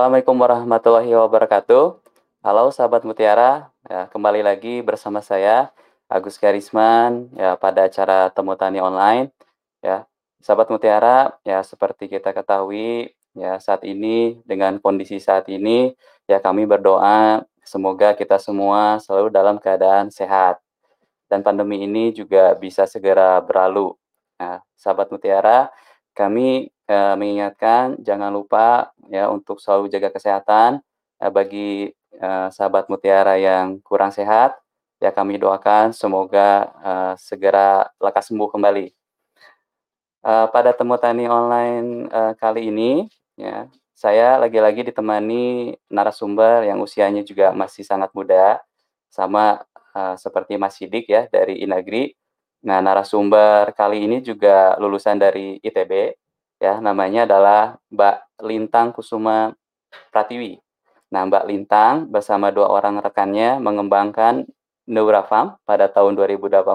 Assalamualaikum warahmatullahi wabarakatuh. Halo sahabat Mutiara, ya, kembali lagi bersama saya Agus Garisman ya pada acara Temu Tani Online. Ya, sahabat Mutiara, ya seperti kita ketahui ya saat ini dengan kondisi saat ini ya kami berdoa semoga kita semua selalu dalam keadaan sehat dan pandemi ini juga bisa segera berlalu. Nah, sahabat Mutiara, kami eh, mengingatkan jangan lupa ya untuk selalu jaga kesehatan eh, bagi eh, sahabat Mutiara yang kurang sehat ya kami doakan semoga eh, segera lekas sembuh kembali. Eh, pada temu tani online eh, kali ini ya saya lagi-lagi ditemani narasumber yang usianya juga masih sangat muda sama eh, seperti Mas Sidik ya dari Inagri. Nah, narasumber kali ini juga lulusan dari ITB ya namanya adalah Mbak Lintang Kusuma Pratiwi. Nah, Mbak Lintang bersama dua orang rekannya mengembangkan Neurafarm pada tahun 2018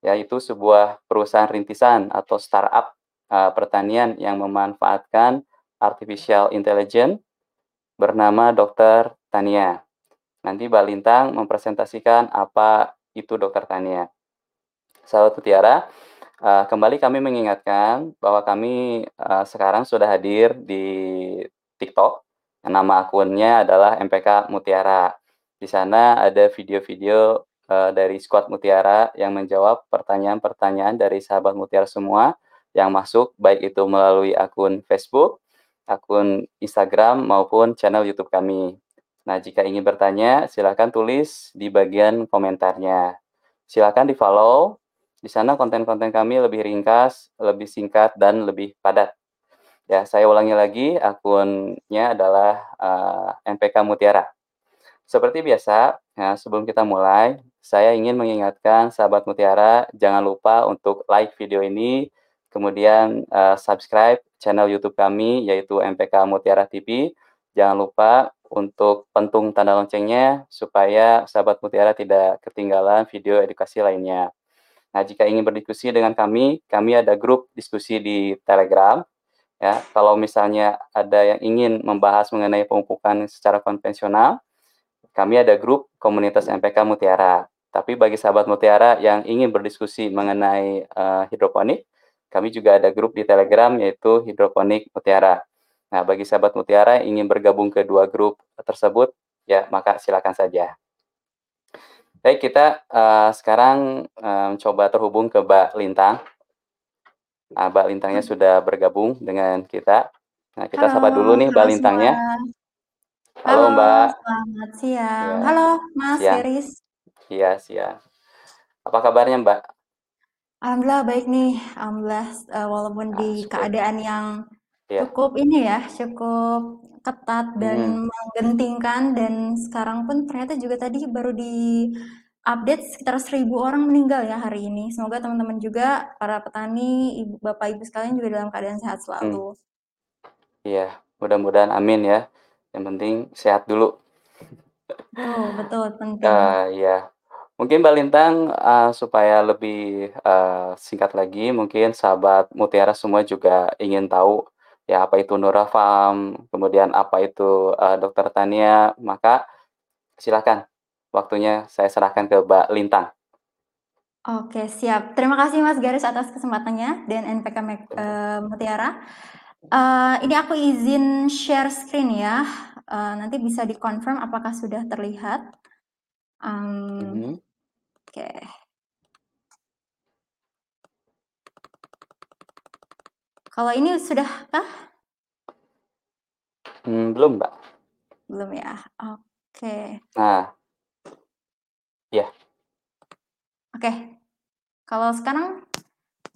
yaitu sebuah perusahaan rintisan atau startup uh, pertanian yang memanfaatkan artificial intelligence bernama Dr. Tania. Nanti Mbak Lintang mempresentasikan apa itu Dr. Tania. Sahabat Mutiara, uh, kembali kami mengingatkan bahwa kami uh, sekarang sudah hadir di TikTok. Nama akunnya adalah MPK Mutiara. Di sana ada video-video uh, dari Squad Mutiara yang menjawab pertanyaan-pertanyaan dari sahabat Mutiara semua yang masuk baik itu melalui akun Facebook, akun Instagram maupun channel YouTube kami. Nah, jika ingin bertanya, silakan tulis di bagian komentarnya. Silakan di-follow di sana konten-konten kami lebih ringkas, lebih singkat, dan lebih padat. Ya, saya ulangi lagi, akunnya adalah uh, eh, MPK Mutiara. Seperti biasa, ya, sebelum kita mulai, saya ingin mengingatkan sahabat Mutiara, jangan lupa untuk like video ini, kemudian uh, subscribe channel YouTube kami, yaitu MPK Mutiara TV. Jangan lupa untuk pentung tanda loncengnya, supaya sahabat Mutiara tidak ketinggalan video edukasi lainnya. Nah, jika ingin berdiskusi dengan kami, kami ada grup diskusi di Telegram. Ya, kalau misalnya ada yang ingin membahas mengenai pemupukan secara konvensional, kami ada grup komunitas MPK Mutiara. Tapi bagi sahabat Mutiara yang ingin berdiskusi mengenai uh, hidroponik, kami juga ada grup di Telegram yaitu Hidroponik Mutiara. Nah, bagi sahabat Mutiara yang ingin bergabung ke dua grup tersebut, ya maka silakan saja. Baik, kita uh, sekarang um, coba terhubung ke Mbak Lintang. Nah, Mbak Lintangnya sudah bergabung dengan kita. Nah, kita halo, sapa dulu nih Mbak Lintangnya. Halo, halo Mbak. Selamat siang. Ya. Halo Mas siang. Iris. Iya, siang. Apa kabarnya Mbak? Alhamdulillah baik nih. Alhamdulillah uh, walaupun nah, di syukur. keadaan yang ya. cukup ini ya, cukup ketat dan hmm. menggentingkan dan sekarang pun ternyata juga tadi baru di update sekitar seribu orang meninggal ya hari ini. Semoga teman-teman juga para petani, ibu, bapak ibu sekalian juga dalam keadaan sehat selalu. Iya, hmm. mudah-mudahan amin ya. Yang penting sehat dulu. Oh betul penting. Uh, ya, mungkin Mbak Lintang uh, supaya lebih uh, singkat lagi, mungkin sahabat Mutiara semua juga ingin tahu ya apa itu Nurafam, kemudian apa itu uh, Dokter Tania, maka silakan waktunya saya serahkan ke Mbak Lintang. Oke, siap. Terima kasih Mas Garis atas kesempatannya dan NPK uh, Mutiara. Uh, ini aku izin share screen ya. Uh, nanti bisa dikonfirm apakah sudah terlihat. Um, mm -hmm. Oke. Okay. Kalau ini sudah kah? Hmm, belum, Mbak. Belum ya? Oke. Nah. Ya. Oke. Kalau sekarang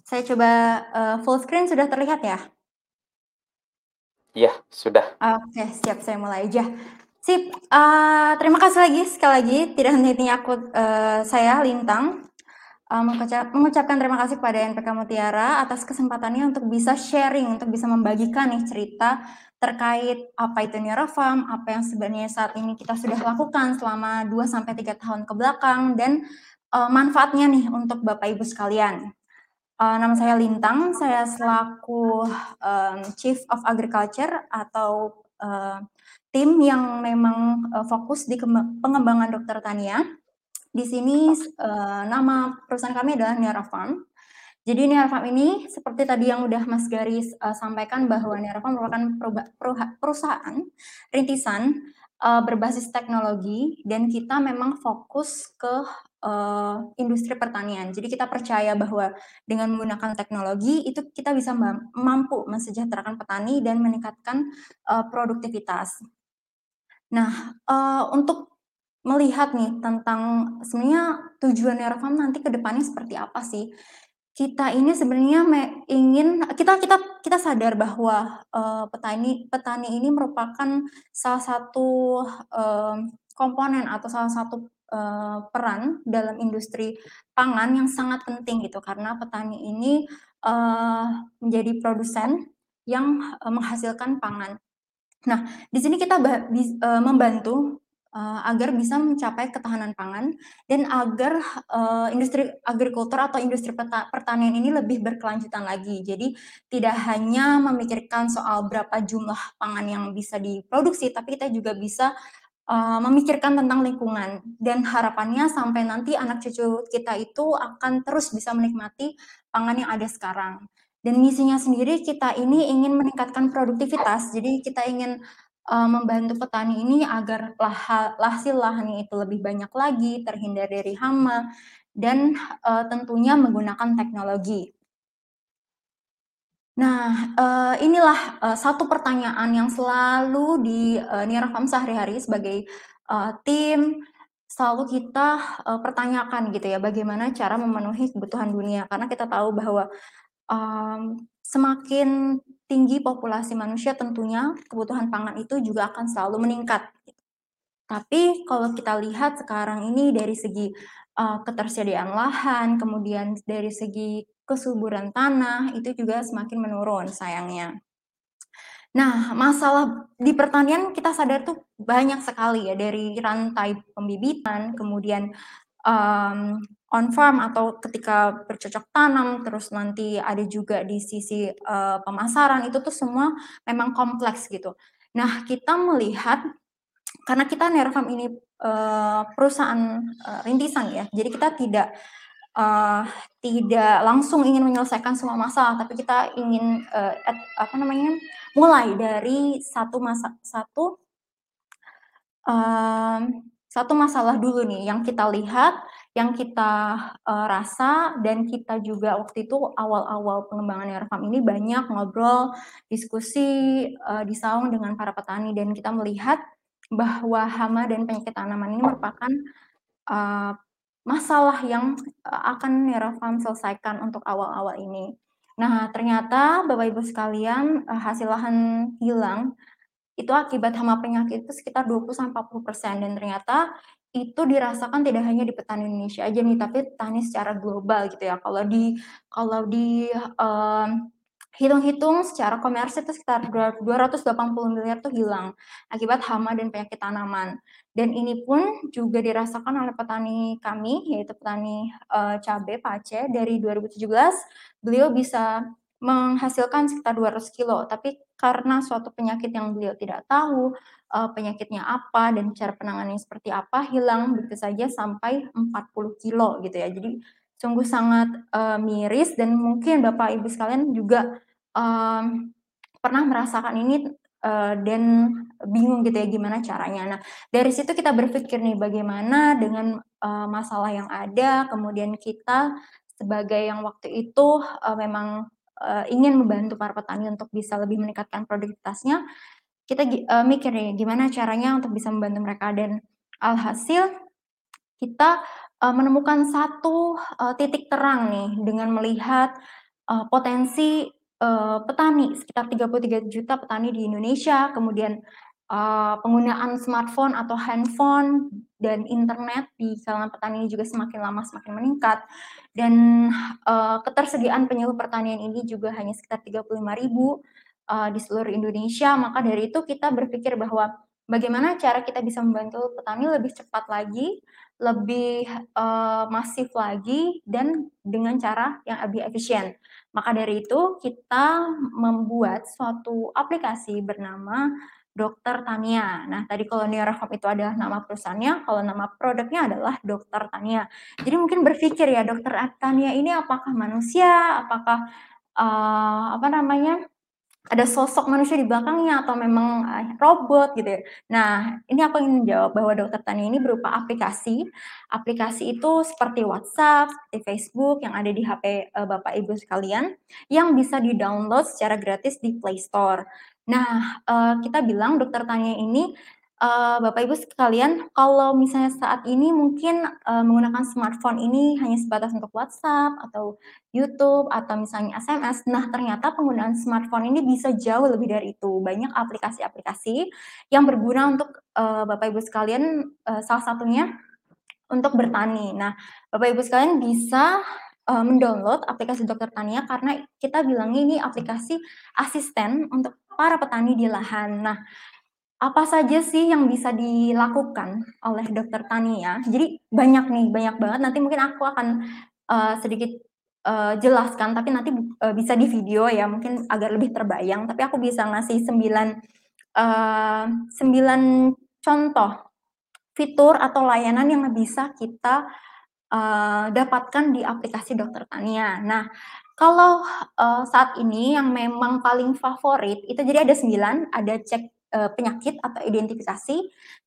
saya coba uh, full screen sudah terlihat ya? Iya, sudah. Oke, siap saya mulai aja. Sip, uh, terima kasih lagi sekali lagi tidak henti-hentinya aku uh, saya Lintang mengucap, mengucapkan terima kasih kepada NPK Mutiara atas kesempatannya untuk bisa sharing, untuk bisa membagikan nih cerita terkait apa itu Neurofarm, apa yang sebenarnya saat ini kita sudah lakukan selama 2 sampai 3 tahun ke belakang dan uh, manfaatnya nih untuk Bapak Ibu sekalian. Uh, nama saya Lintang, saya selaku um, Chief of Agriculture atau uh, tim yang memang uh, fokus di pengembangan dokter tania. Di sini uh, nama perusahaan kami adalah Niara Farm. Jadi Niara Farm ini seperti tadi yang udah Mas Garis uh, sampaikan bahwa Niara Farm merupakan perusahaan rintisan uh, berbasis teknologi dan kita memang fokus ke uh, industri pertanian. Jadi kita percaya bahwa dengan menggunakan teknologi itu kita bisa mampu mensejahterakan petani dan meningkatkan uh, produktivitas. Nah, uh, untuk melihat nih tentang sebenarnya tujuan Neurofarm nanti ke depannya seperti apa sih? Kita ini sebenarnya ingin kita kita kita sadar bahwa uh, petani petani ini merupakan salah satu uh, komponen atau salah satu uh, peran dalam industri pangan yang sangat penting gitu karena petani ini uh, menjadi produsen yang uh, menghasilkan pangan. Nah, di sini kita membantu uh, agar bisa mencapai ketahanan pangan dan agar uh, industri agrikultur atau industri pertanian ini lebih berkelanjutan lagi. Jadi tidak hanya memikirkan soal berapa jumlah pangan yang bisa diproduksi, tapi kita juga bisa uh, memikirkan tentang lingkungan dan harapannya sampai nanti anak cucu kita itu akan terus bisa menikmati pangan yang ada sekarang. Dan misinya sendiri kita ini ingin meningkatkan produktivitas, jadi kita ingin uh, membantu petani ini agar lah, hasil lahannya itu lebih banyak lagi, terhindar dari hama, dan uh, tentunya menggunakan teknologi. Nah, uh, inilah uh, satu pertanyaan yang selalu di uh, Nirafam sehari-hari sebagai uh, tim selalu kita uh, pertanyakan gitu ya, bagaimana cara memenuhi kebutuhan dunia karena kita tahu bahwa um, semakin tinggi populasi manusia tentunya kebutuhan pangan itu juga akan selalu meningkat. Tapi kalau kita lihat sekarang ini dari segi uh, ketersediaan lahan, kemudian dari segi kesuburan tanah itu juga semakin menurun sayangnya. Nah, masalah di pertanian kita sadar tuh banyak sekali ya dari rantai pembibitan, kemudian um, on farm atau ketika bercocok tanam, terus nanti ada juga di sisi uh, pemasaran itu tuh semua memang kompleks gitu. Nah, kita melihat karena kita Nerfarm ini uh, perusahaan uh, rintisan ya, jadi kita tidak uh, tidak langsung ingin menyelesaikan semua masalah, tapi kita ingin uh, at, apa namanya mulai dari satu masa satu um, satu masalah dulu nih yang kita lihat, yang kita uh, rasa dan kita juga waktu itu awal-awal pengembangan Airfarm ini banyak ngobrol, diskusi uh, di saung dengan para petani dan kita melihat bahwa hama dan penyakit tanaman ini merupakan uh, masalah yang akan Neurofarm selesaikan untuk awal-awal ini. Nah, ternyata Bapak Ibu sekalian, hasil lahan hilang itu akibat hama penyakit itu sekitar 20-40% dan ternyata itu dirasakan tidak hanya di petani Indonesia aja nih, tapi petani secara global gitu ya. Kalau di kalau di um, hitung-hitung secara komersil itu sekitar 280 miliar tuh hilang akibat hama dan penyakit tanaman. Dan ini pun juga dirasakan oleh petani kami, yaitu petani uh, cabai Pace dari 2017, beliau bisa menghasilkan sekitar 200 kilo, tapi karena suatu penyakit yang beliau tidak tahu uh, penyakitnya apa dan cara penanganannya seperti apa, hilang begitu saja sampai 40 kilo gitu ya. Jadi sungguh sangat uh, miris dan mungkin Bapak Ibu sekalian juga um, pernah merasakan ini uh, dan bingung gitu ya gimana caranya. Nah, dari situ kita berpikir nih bagaimana dengan uh, masalah yang ada, kemudian kita sebagai yang waktu itu uh, memang uh, ingin membantu para petani untuk bisa lebih meningkatkan produktivitasnya, kita uh, mikir nih gimana caranya untuk bisa membantu mereka. Dan alhasil kita uh, menemukan satu uh, titik terang nih dengan melihat uh, potensi uh, petani, sekitar 33 juta petani di Indonesia, kemudian uh, penggunaan smartphone atau handphone dan internet di kalangan petani juga semakin lama semakin meningkat dan uh, ketersediaan penyuluh pertanian ini juga hanya sekitar 35 ribu uh, di seluruh Indonesia maka dari itu kita berpikir bahwa bagaimana cara kita bisa membantu petani lebih cepat lagi lebih uh, masif lagi dan dengan cara yang lebih efisien. Maka dari itu kita membuat suatu aplikasi bernama Dokter Tania. Nah, tadi kalau Neurofab itu adalah nama perusahaannya, kalau nama produknya adalah Dokter Tania. Jadi mungkin berpikir ya, Dokter Tania ini apakah manusia, apakah uh, apa namanya ada sosok manusia di belakangnya atau memang uh, robot gitu ya. Nah, ini aku ingin menjawab bahwa Dokter Tania ini berupa aplikasi. Aplikasi itu seperti WhatsApp, seperti Facebook yang ada di HP uh, Bapak Ibu sekalian yang bisa di-download secara gratis di Play Store. Nah, uh, kita bilang Dokter Tania ini uh, Bapak Ibu sekalian, kalau misalnya saat ini mungkin uh, menggunakan smartphone ini hanya sebatas untuk WhatsApp atau YouTube atau misalnya SMS. Nah, ternyata penggunaan smartphone ini bisa jauh lebih dari itu. Banyak aplikasi-aplikasi yang berguna untuk uh, Bapak Ibu sekalian, uh, salah satunya untuk bertani. Nah, Bapak Ibu sekalian bisa mendownload aplikasi Dokter Tania karena kita bilangnya ini aplikasi asisten untuk para petani di lahan. Nah, apa saja sih yang bisa dilakukan oleh dokter Tania? Jadi banyak nih, banyak banget. Nanti mungkin aku akan uh, sedikit uh, jelaskan, tapi nanti uh, bisa di video ya, mungkin agar lebih terbayang. Tapi aku bisa ngasih sembilan uh, sembilan contoh fitur atau layanan yang bisa kita uh, dapatkan di aplikasi Dokter Tania. Nah, kalau uh, saat ini yang memang paling favorit itu jadi ada sembilan, ada cek uh, penyakit atau identifikasi,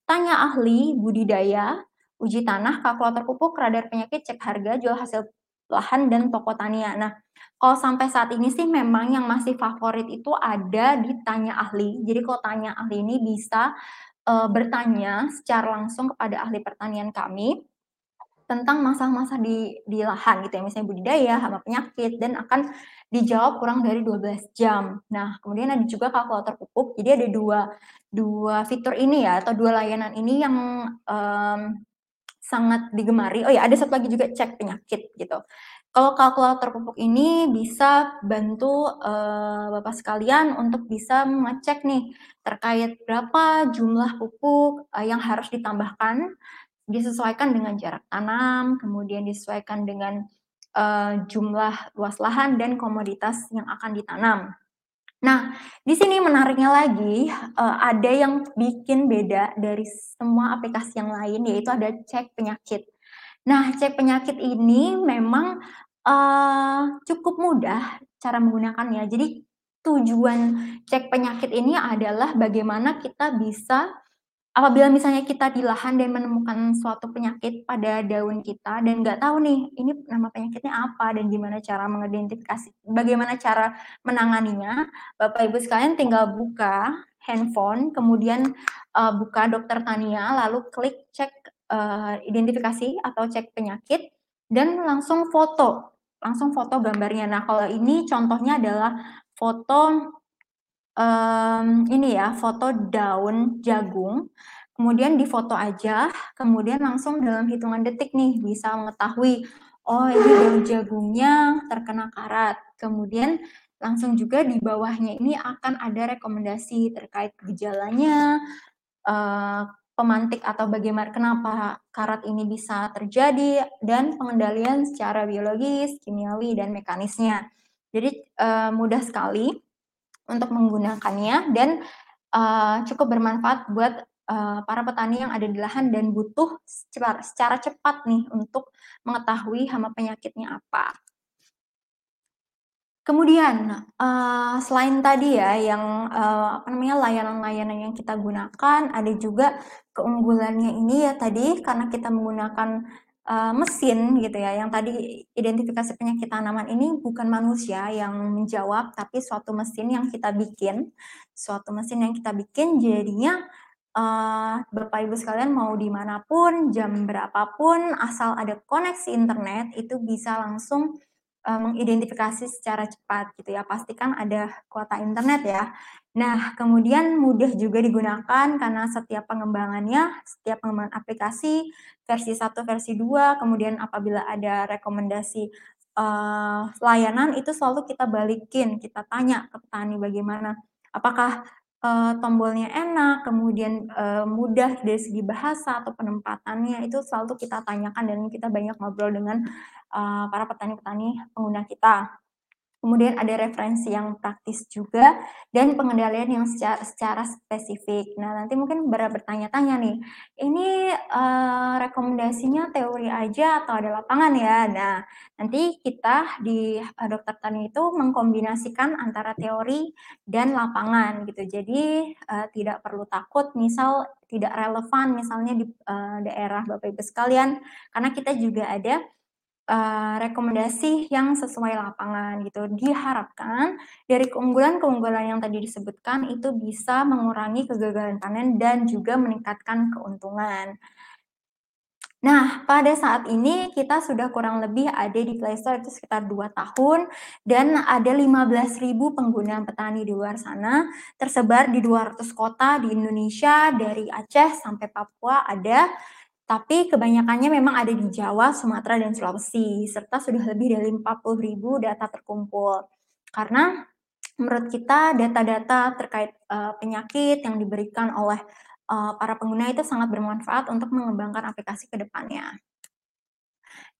tanya ahli, budidaya, uji tanah, kalkulator pupuk, radar penyakit, cek harga, jual hasil lahan, dan toko tania. Nah, kalau sampai saat ini sih memang yang masih favorit itu ada di tanya ahli. Jadi kalau tanya ahli ini bisa uh, bertanya secara langsung kepada ahli pertanian kami tentang masalah-masalah di di lahan gitu ya, misalnya budidaya, hama penyakit dan akan dijawab kurang dari 12 jam. Nah, kemudian ada juga kalkulator pupuk. Jadi ada dua dua fitur ini ya atau dua layanan ini yang um, sangat digemari. Oh ya, ada satu lagi juga cek penyakit gitu. Kalau kalkulator pupuk ini bisa bantu uh, Bapak sekalian untuk bisa mengecek nih terkait berapa jumlah pupuk uh, yang harus ditambahkan disesuaikan dengan jarak tanam, kemudian disesuaikan dengan uh, jumlah luas lahan dan komoditas yang akan ditanam. Nah, di sini menariknya lagi uh, ada yang bikin beda dari semua aplikasi yang lain yaitu ada cek penyakit. Nah, cek penyakit ini memang uh, cukup mudah cara menggunakannya. Jadi tujuan cek penyakit ini adalah bagaimana kita bisa apabila misalnya kita di lahan dan menemukan suatu penyakit pada daun kita dan nggak tahu nih ini nama penyakitnya apa dan gimana cara mengidentifikasi bagaimana cara menanganinya Bapak Ibu sekalian tinggal buka handphone kemudian uh, buka dokter Tania lalu klik cek uh, identifikasi atau cek penyakit dan langsung foto langsung foto gambarnya. Nah kalau ini contohnya adalah foto um, ini ya, foto daun jagung, kemudian difoto aja, kemudian langsung dalam hitungan detik nih bisa mengetahui, oh ini daun jagungnya terkena karat. Kemudian langsung juga di bawahnya ini akan ada rekomendasi terkait gejalanya, uh, pemantik atau bagaimana kenapa karat ini bisa terjadi dan pengendalian secara biologis, kimiawi dan mekanisnya. Jadi uh, mudah sekali untuk menggunakannya dan uh, cukup bermanfaat buat uh, para petani yang ada di lahan dan butuh secara, secara cepat nih untuk mengetahui hama penyakitnya apa. Kemudian uh, selain tadi ya yang uh, apa namanya layanan-layanan yang kita gunakan, ada juga keunggulannya ini ya tadi karena kita menggunakan uh, mesin gitu ya, yang tadi identifikasi penyakit tanaman ini bukan manusia yang menjawab, tapi suatu mesin yang kita bikin, suatu mesin yang kita bikin jadinya uh, Bapak Ibu sekalian mau di mana pun, jam berapapun, asal ada koneksi internet itu bisa langsung uh, mengidentifikasi secara cepat gitu ya. Pastikan ada kuota internet ya. Nah, kemudian mudah juga digunakan karena setiap pengembangannya, setiap pengembangan aplikasi versi 1, versi 2, kemudian apabila ada rekomendasi uh, layanan itu selalu kita balikin, kita tanya ke petani bagaimana apakah uh, tombolnya enak, kemudian uh, mudah dari segi bahasa atau penempatannya itu selalu kita tanyakan dan kita banyak ngobrol dengan uh, para petani-petani pengguna kita. Kemudian ada referensi yang praktis juga dan pengendalian yang secara, secara spesifik. Nah, nanti mungkin bertanya-tanya nih, ini uh, rekomendasinya teori aja atau ada lapangan ya? Nah, nanti kita di uh, dokter tani itu mengkombinasikan antara teori dan lapangan gitu. Jadi uh, tidak perlu takut misal tidak relevan misalnya di uh, daerah Bapak Ibu sekalian karena kita juga ada uh, rekomendasi yang sesuai lapangan gitu. Diharapkan dari keunggulan-keunggulan yang tadi disebutkan itu bisa mengurangi kegagalan panen dan juga meningkatkan keuntungan. Nah, pada saat ini kita sudah kurang lebih ada di Play Store itu sekitar 2 tahun dan ada 15.000 pengguna petani di luar sana tersebar di 200 kota di Indonesia dari Aceh sampai Papua ada tapi kebanyakannya memang ada di Jawa, Sumatera, dan Sulawesi, serta sudah lebih dari 40.000 data terkumpul. Karena menurut kita data-data terkait uh, penyakit yang diberikan oleh uh, para pengguna itu sangat bermanfaat untuk mengembangkan aplikasi ke depannya.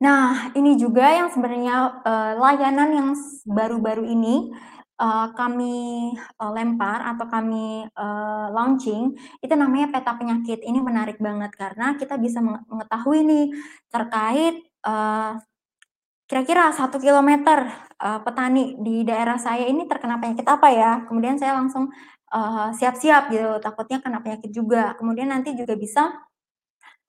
Nah, ini juga yang sebenarnya uh, layanan yang baru-baru ini uh, kami uh, lempar atau kami uh, launching itu namanya peta penyakit. Ini menarik banget karena kita bisa mengetahui nih terkait uh, kira-kira satu kilometer uh, petani di daerah saya ini terkena penyakit apa ya. Kemudian saya langsung siap-siap uh, gitu, takutnya kena penyakit juga. Kemudian nanti juga bisa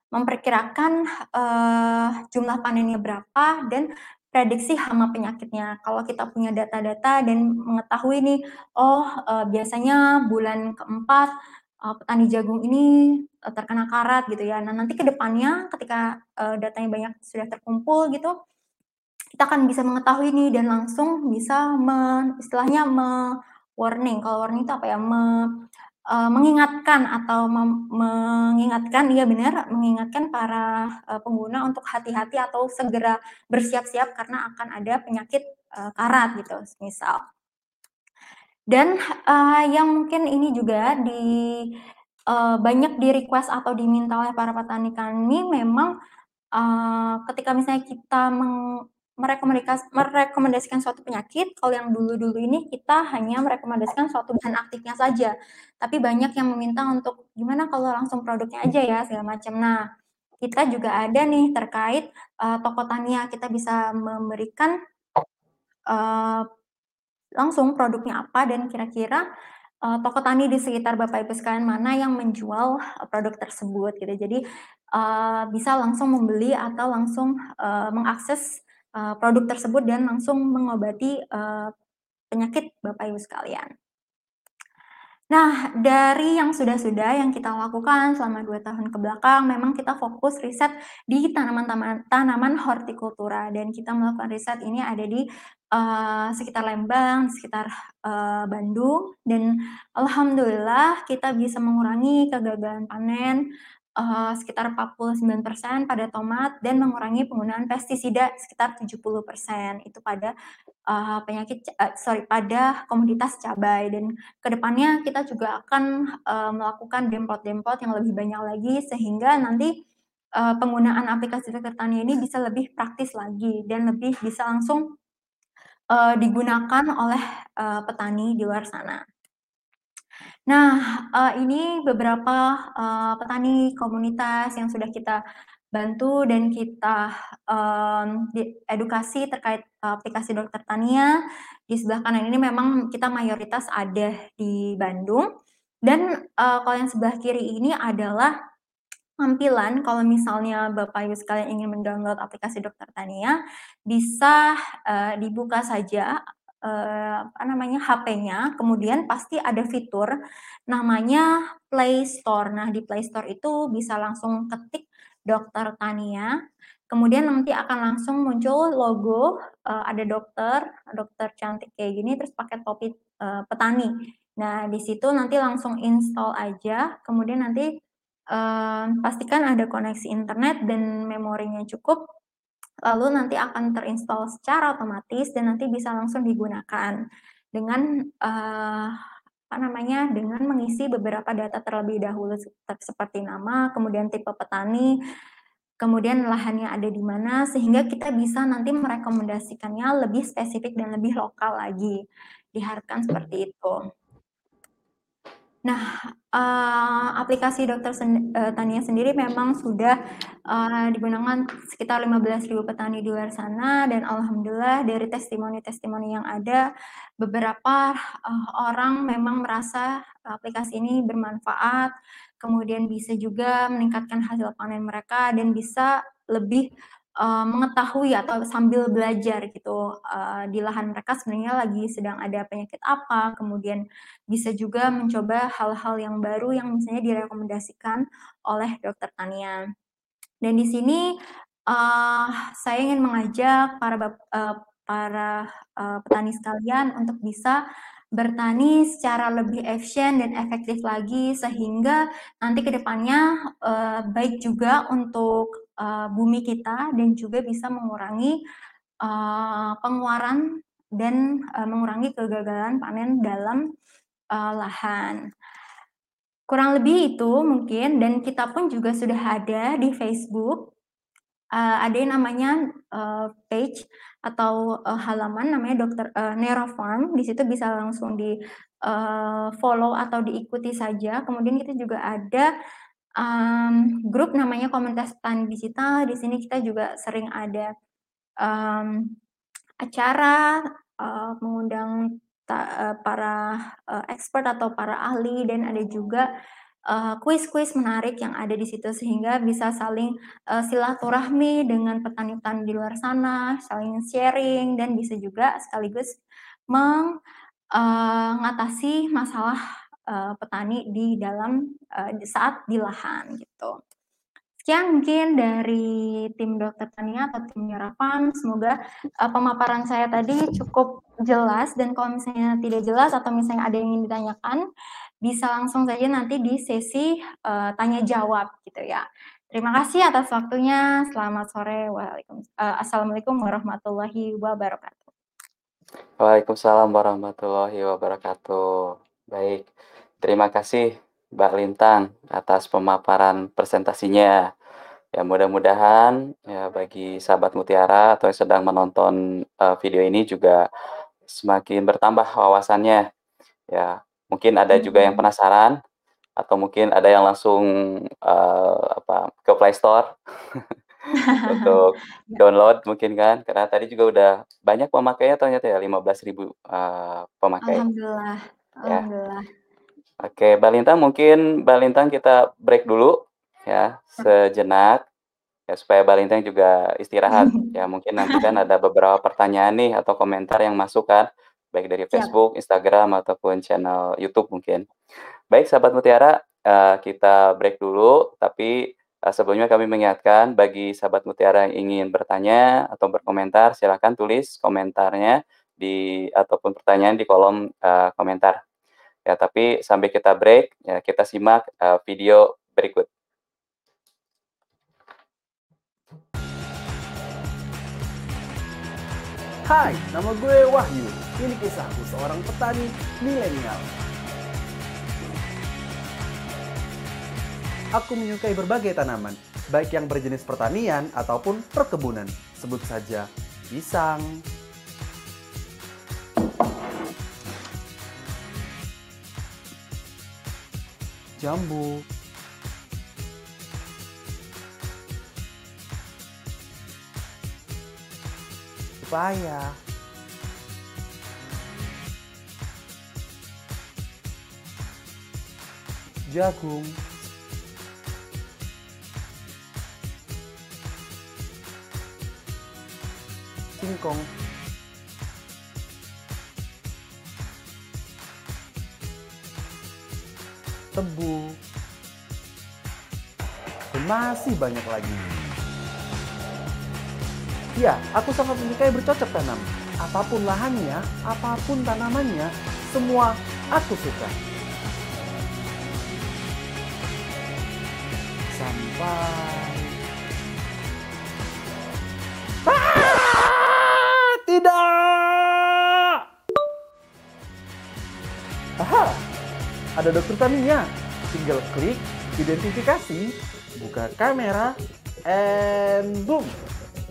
memperkirakan uh, jumlah panennya berapa dan prediksi hama penyakitnya. Kalau kita punya data-data dan mengetahui nih, oh uh, biasanya bulan keempat uh, petani jagung ini uh, terkena karat gitu ya. Nah nanti ke depannya ketika uh, datanya banyak sudah terkumpul gitu, kita akan bisa mengetahui nih dan langsung bisa me, istilahnya me warning. Kalau warning itu apa ya? Me, uh, mengingatkan atau mengingatkan iya benar, mengingatkan para, uh, pengguna untuk hati-hati atau segera bersiap-siap karena akan ada penyakit, uh, karat gitu misal. Dan, uh, yang mungkin ini juga di uh, banyak di-request atau diminta oleh para petani kami memang, uh, ketika misalnya kita meng merekomendasikan suatu penyakit, kalau yang dulu-dulu ini kita hanya merekomendasikan suatu bahan aktifnya saja. Tapi banyak yang meminta untuk gimana kalau langsung produknya aja ya segala macam. Nah, kita juga ada nih terkait uh, toko tania, kita bisa memberikan uh, langsung produknya apa dan kira-kira uh, toko tani di sekitar Bapak Ibu sekalian mana yang menjual produk tersebut gitu. Jadi uh, bisa langsung membeli atau langsung uh, mengakses uh, produk tersebut dan langsung mengobati uh, penyakit Bapak Ibu sekalian. Nah, dari yang sudah-sudah yang kita lakukan selama dua tahun ke belakang, memang kita fokus riset di tanaman-tanaman tanaman hortikultura dan kita melakukan riset ini ada di uh, sekitar Lembang, sekitar uh, Bandung, dan alhamdulillah kita bisa mengurangi kegagalan panen uh, sekitar 49% pada tomat dan mengurangi penggunaan pestisida sekitar 70% itu pada uh, penyakit uh, sorry pada komoditas cabai dan ke depannya kita juga akan uh, melakukan demplot-demplot yang lebih banyak lagi sehingga nanti uh, penggunaan aplikasi dokter tani ini bisa lebih praktis lagi dan lebih bisa langsung digunakan oleh petani di luar sana. Nah, uh, ini beberapa uh, petani komunitas yang sudah kita bantu dan kita um, edukasi terkait aplikasi dokter tania. Di sebelah kanan ini memang kita mayoritas ada di Bandung. Dan uh, kalau yang sebelah kiri ini adalah tampilan kalau misalnya Bapak Ibu sekalian ingin mendownload aplikasi dokter tania, bisa uh, dibuka saja uh, apa namanya HP-nya, kemudian pasti ada fitur namanya Play Store. Nah, di Play Store itu bisa langsung ketik Dokter Tania kemudian nanti akan langsung muncul logo, uh, ada dokter, dokter cantik kayak gini, terus pakai topi uh, petani. Nah, di situ nanti langsung install aja, kemudian nanti uh, pastikan ada koneksi internet dan memorinya cukup, lalu nanti akan terinstall secara otomatis dan nanti bisa langsung digunakan dengan uh, apa namanya dengan mengisi beberapa data terlebih dahulu seperti nama, kemudian tipe petani, kemudian lahannya ada di mana sehingga kita bisa nanti merekomendasikannya lebih spesifik dan lebih lokal lagi. Diharapkan seperti itu. Nah, uh, aplikasi Dokter sen uh, Tania sendiri memang sudah uh, digunakan sekitar 15.000 petani di luar sana dan alhamdulillah dari testimoni-testimoni yang ada, beberapa uh, orang memang merasa aplikasi ini bermanfaat, kemudian bisa juga meningkatkan hasil panen mereka dan bisa lebih uh, mengetahui atau sambil belajar gitu uh, di lahan mereka sebenarnya lagi sedang ada penyakit apa, kemudian bisa juga mencoba hal-hal yang baru yang misalnya direkomendasikan oleh dokter Tania. Dan di sini uh, saya ingin mengajak para uh, para uh, petani sekalian untuk bisa bertani secara lebih efisien dan efektif lagi sehingga nanti ke depannya uh, baik juga untuk uh, bumi kita dan juga bisa mengurangi uh, pengeluaran dan uh, mengurangi kegagalan panen dalam uh, lahan. Kurang lebih itu mungkin dan kita pun juga sudah ada di Facebook uh, ada yang namanya uh, page atau uh, halaman namanya Dokter uh, Nero Farm. Di situ bisa langsung di uh, follow atau diikuti saja. Kemudian kita juga ada um, grup namanya komunitas tani digital. Di sini kita juga sering ada um, acara uh, mengundang ta, uh, para uh, expert atau para ahli dan ada juga kuis-kuis uh, menarik yang ada di situ sehingga bisa saling uh, silaturahmi dengan petani-petani di luar sana, saling sharing dan bisa juga sekaligus mengatasi uh, masalah uh, petani di dalam uh, saat di lahan gitu. Sekian mungkin dari tim Dokter Tania atau tim Nyarapan. Semoga uh, pemaparan saya tadi cukup jelas dan kalau misalnya tidak jelas atau misalnya ada yang ingin ditanyakan, bisa langsung saja nanti di sesi uh, tanya jawab gitu ya. Terima kasih atas waktunya. Selamat sore. Assalamualaikum warahmatullahi wabarakatuh. Waalaikumsalam warahmatullahi wabarakatuh. Baik. Terima kasih Mbak Lintang atas pemaparan presentasinya. Ya mudah-mudahan ya bagi sahabat Mutiara atau yang sedang menonton uh, video ini juga semakin bertambah wawasannya. Ya, mungkin ada juga yang penasaran atau mungkin ada yang langsung uh, apa ke Play Store untuk ya. download mungkin kan karena tadi juga udah banyak pemakainya ternyata ya 15.000 uh, pemakai. Alhamdulillah. Ya. Oke, Balintang mungkin Balintang kita break dulu ya sejenak ya supaya Balintang juga istirahat ya mungkin nanti kan ada beberapa pertanyaan nih atau komentar yang masuk kan baik dari Facebook, Instagram ataupun channel YouTube mungkin. Baik sahabat Mutiara, uh, kita break dulu tapi uh, sebelumnya kami mengingatkan bagi sahabat Mutiara yang ingin bertanya atau berkomentar silahkan tulis komentarnya di ataupun pertanyaan di kolom uh, komentar. Ya, tapi sambil kita break, ya kita simak uh, video berikut. Hai, nama gue Wahyu. Ini kisahku seorang petani milenial. Aku menyukai berbagai tanaman, baik yang berjenis pertanian ataupun perkebunan. Sebut saja pisang, jambu, pepaya, jagung, singkong, tebu, dan masih banyak lagi. Ya, aku sangat menyukai bercocok tanam. Apa pun lahannya, apa pun tanamannya, semua aku suka. Sampai... ada dokter taninya. Tinggal klik identifikasi, buka kamera, and boom!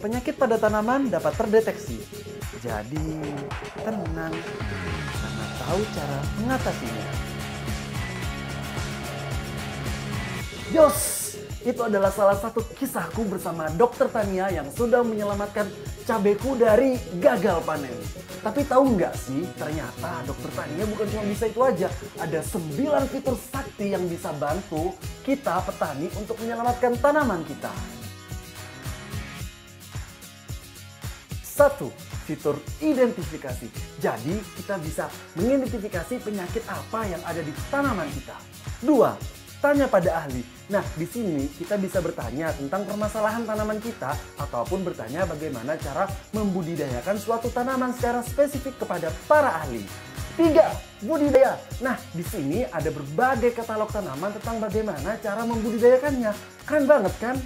Penyakit pada tanaman dapat terdeteksi. Jadi, tenang karena tahu cara mengatasinya. Yos! Itu adalah salah satu kisahku bersama dokter Tania yang sudah menyelamatkan cabeku dari gagal panen. Tapi tahu nggak sih, ternyata dokter Tania bukan cuma bisa itu aja. Ada 9 fitur sakti yang bisa bantu kita petani untuk menyelamatkan tanaman kita. Satu, fitur identifikasi. Jadi kita bisa mengidentifikasi penyakit apa yang ada di tanaman kita. Dua, tanya pada ahli. Nah, di sini kita bisa bertanya tentang permasalahan tanaman kita ataupun bertanya bagaimana cara membudidayakan suatu tanaman secara spesifik kepada para ahli. Tiga, budidaya. Nah, di sini ada berbagai katalog tanaman tentang bagaimana cara membudidayakannya. Keren banget kan?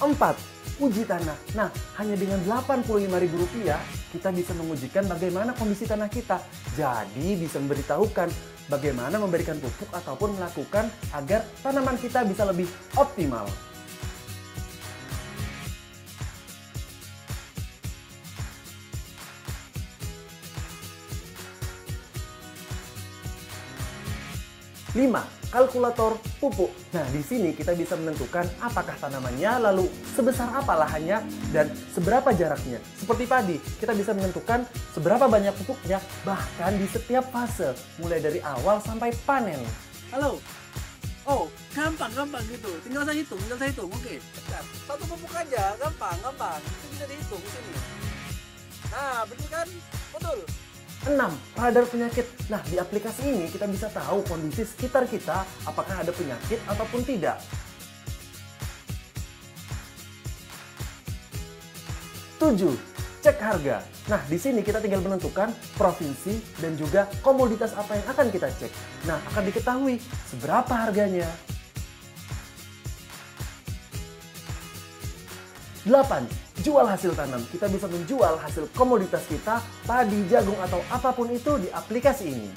Empat, uji tanah. Nah, hanya dengan Rp85.000 kita bisa mengujikan bagaimana kondisi tanah kita. Jadi bisa memberitahukan bagaimana memberikan pupuk ataupun melakukan agar tanaman kita bisa lebih optimal. Lima, kalkulator pupuk. Nah, di sini kita bisa menentukan apakah tanamannya, lalu sebesar apa lahannya, dan seberapa jaraknya. Seperti padi, kita bisa menentukan seberapa banyak pupuknya, bahkan di setiap fase, mulai dari awal sampai panen. Halo, Oh, gampang, gampang gitu. Tinggal saya hitung, tinggal saya hitung. Oke. Satu pupuk aja, gampang, gampang. Itu bisa dihitung di sini. Nah, betul kan? Betul. 6. Radar penyakit. Nah, di aplikasi ini kita bisa tahu kondisi sekitar kita apakah ada penyakit ataupun tidak. 7. Cek harga. Nah, di sini kita tinggal menentukan provinsi dan juga komoditas apa yang akan kita cek. Nah, akan diketahui seberapa harganya. 8. Jual hasil tanam. Kita bisa menjual hasil komoditas kita, padi, jagung, atau apa pun itu di aplikasi ini.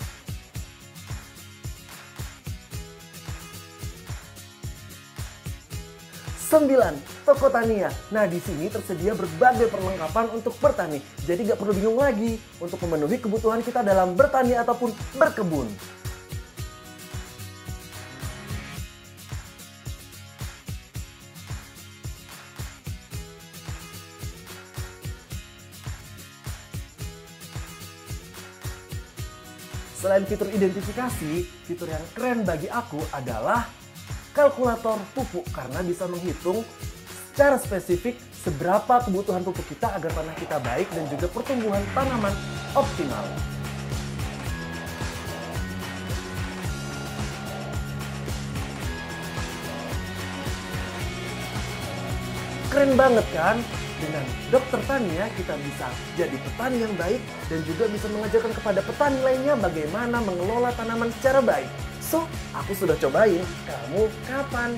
Sembilan, toko tania. Nah, di sini tersedia berbagai perlengkapan untuk bertani. Jadi nggak perlu bingung lagi untuk memenuhi kebutuhan kita dalam bertani ataupun berkebun. Selain fitur identifikasi, fitur yang keren bagi aku adalah kalkulator pupuk karena bisa menghitung secara spesifik seberapa kebutuhan pupuk kita agar tanah kita baik dan juga pertumbuhan tanaman optimal. Keren banget kan? Dengan dokter Tania kita bisa jadi petani yang baik dan juga bisa mengajarkan kepada petani lainnya bagaimana mengelola tanaman secara baik. So, aku sudah cobain. Kamu kapan?